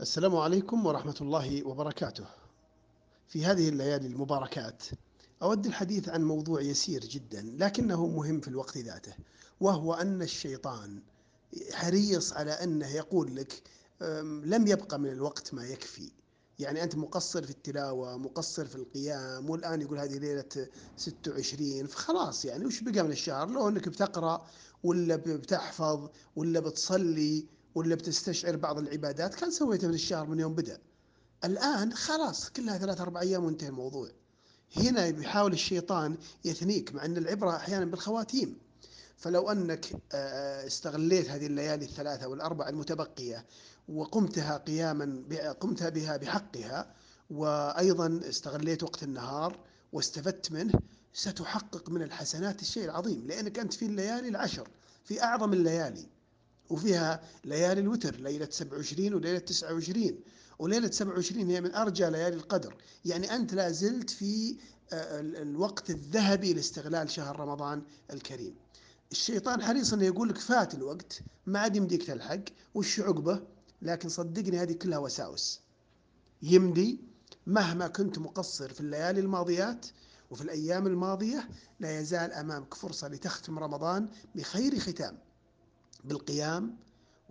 السلام عليكم ورحمة الله وبركاته. في هذه الليالي المباركات أود الحديث عن موضوع يسير جدا لكنه مهم في الوقت ذاته وهو أن الشيطان حريص على أنه يقول لك لم يبقى من الوقت ما يكفي يعني أنت مقصر في التلاوة مقصر في القيام والآن يقول هذه ليلة 26 فخلاص يعني وش بقى من الشهر لو أنك بتقرأ ولا بتحفظ ولا بتصلي ولا بتستشعر بعض العبادات كان سويتها من الشهر من يوم بدأ. الآن خلاص كلها ثلاث أربع أيام وانتهى الموضوع. هنا بيحاول الشيطان يثنيك مع أن العبرة أحيانا بالخواتيم. فلو أنك آه، استغليت هذه الليالي الثلاثة والأربع المتبقية وقمتها قياما قمتها بها بحقها وأيضا استغليت وقت النهار واستفدت منه ستحقق من الحسنات الشيء العظيم. لأنك أنت في الليالي العشر في أعظم الليالي. وفيها ليالي الوتر ليلة 27 وليلة 29 وليلة 27 هي من أرجى ليالي القدر. يعني أنت لا زلت في آه، الوقت الذهبي لاستغلال شهر رمضان الكريم. الشيطان حريص إنه يقول لك فات الوقت ما عاد يمديك تلحق وش عقبة؟ لكن صدقني هذه كلها وساوس. يمدي مهما كنت مقصر في الليالي الماضيات وفي الأيام الماضية لا يزال أمامك فرصة لتختم رمضان بخير ختام. بالقيام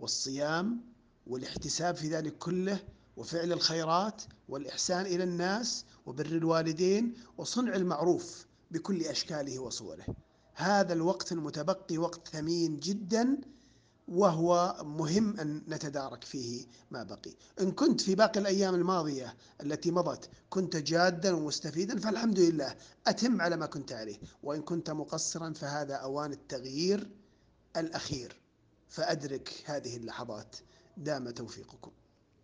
والصيام والاحتساب في ذلك كله وفعل الخيرات والإحسان إلى الناس وبر الوالدين وصنع المعروف بكل أشكاله وصوره. هذا الوقت المتبقي وقت ثمين جدا وهو مهم أن نتدارك فيه ما بقي. إن كنت في باقي الأيام الماضية التي مضت كنت جادا ومستفيدا فالحمد لله أتم على ما كنت عليه. وإن كنت مقصرا فهذا أوان التغيير الأخير. فأدرك هذه اللحظات. دام توفيقكم.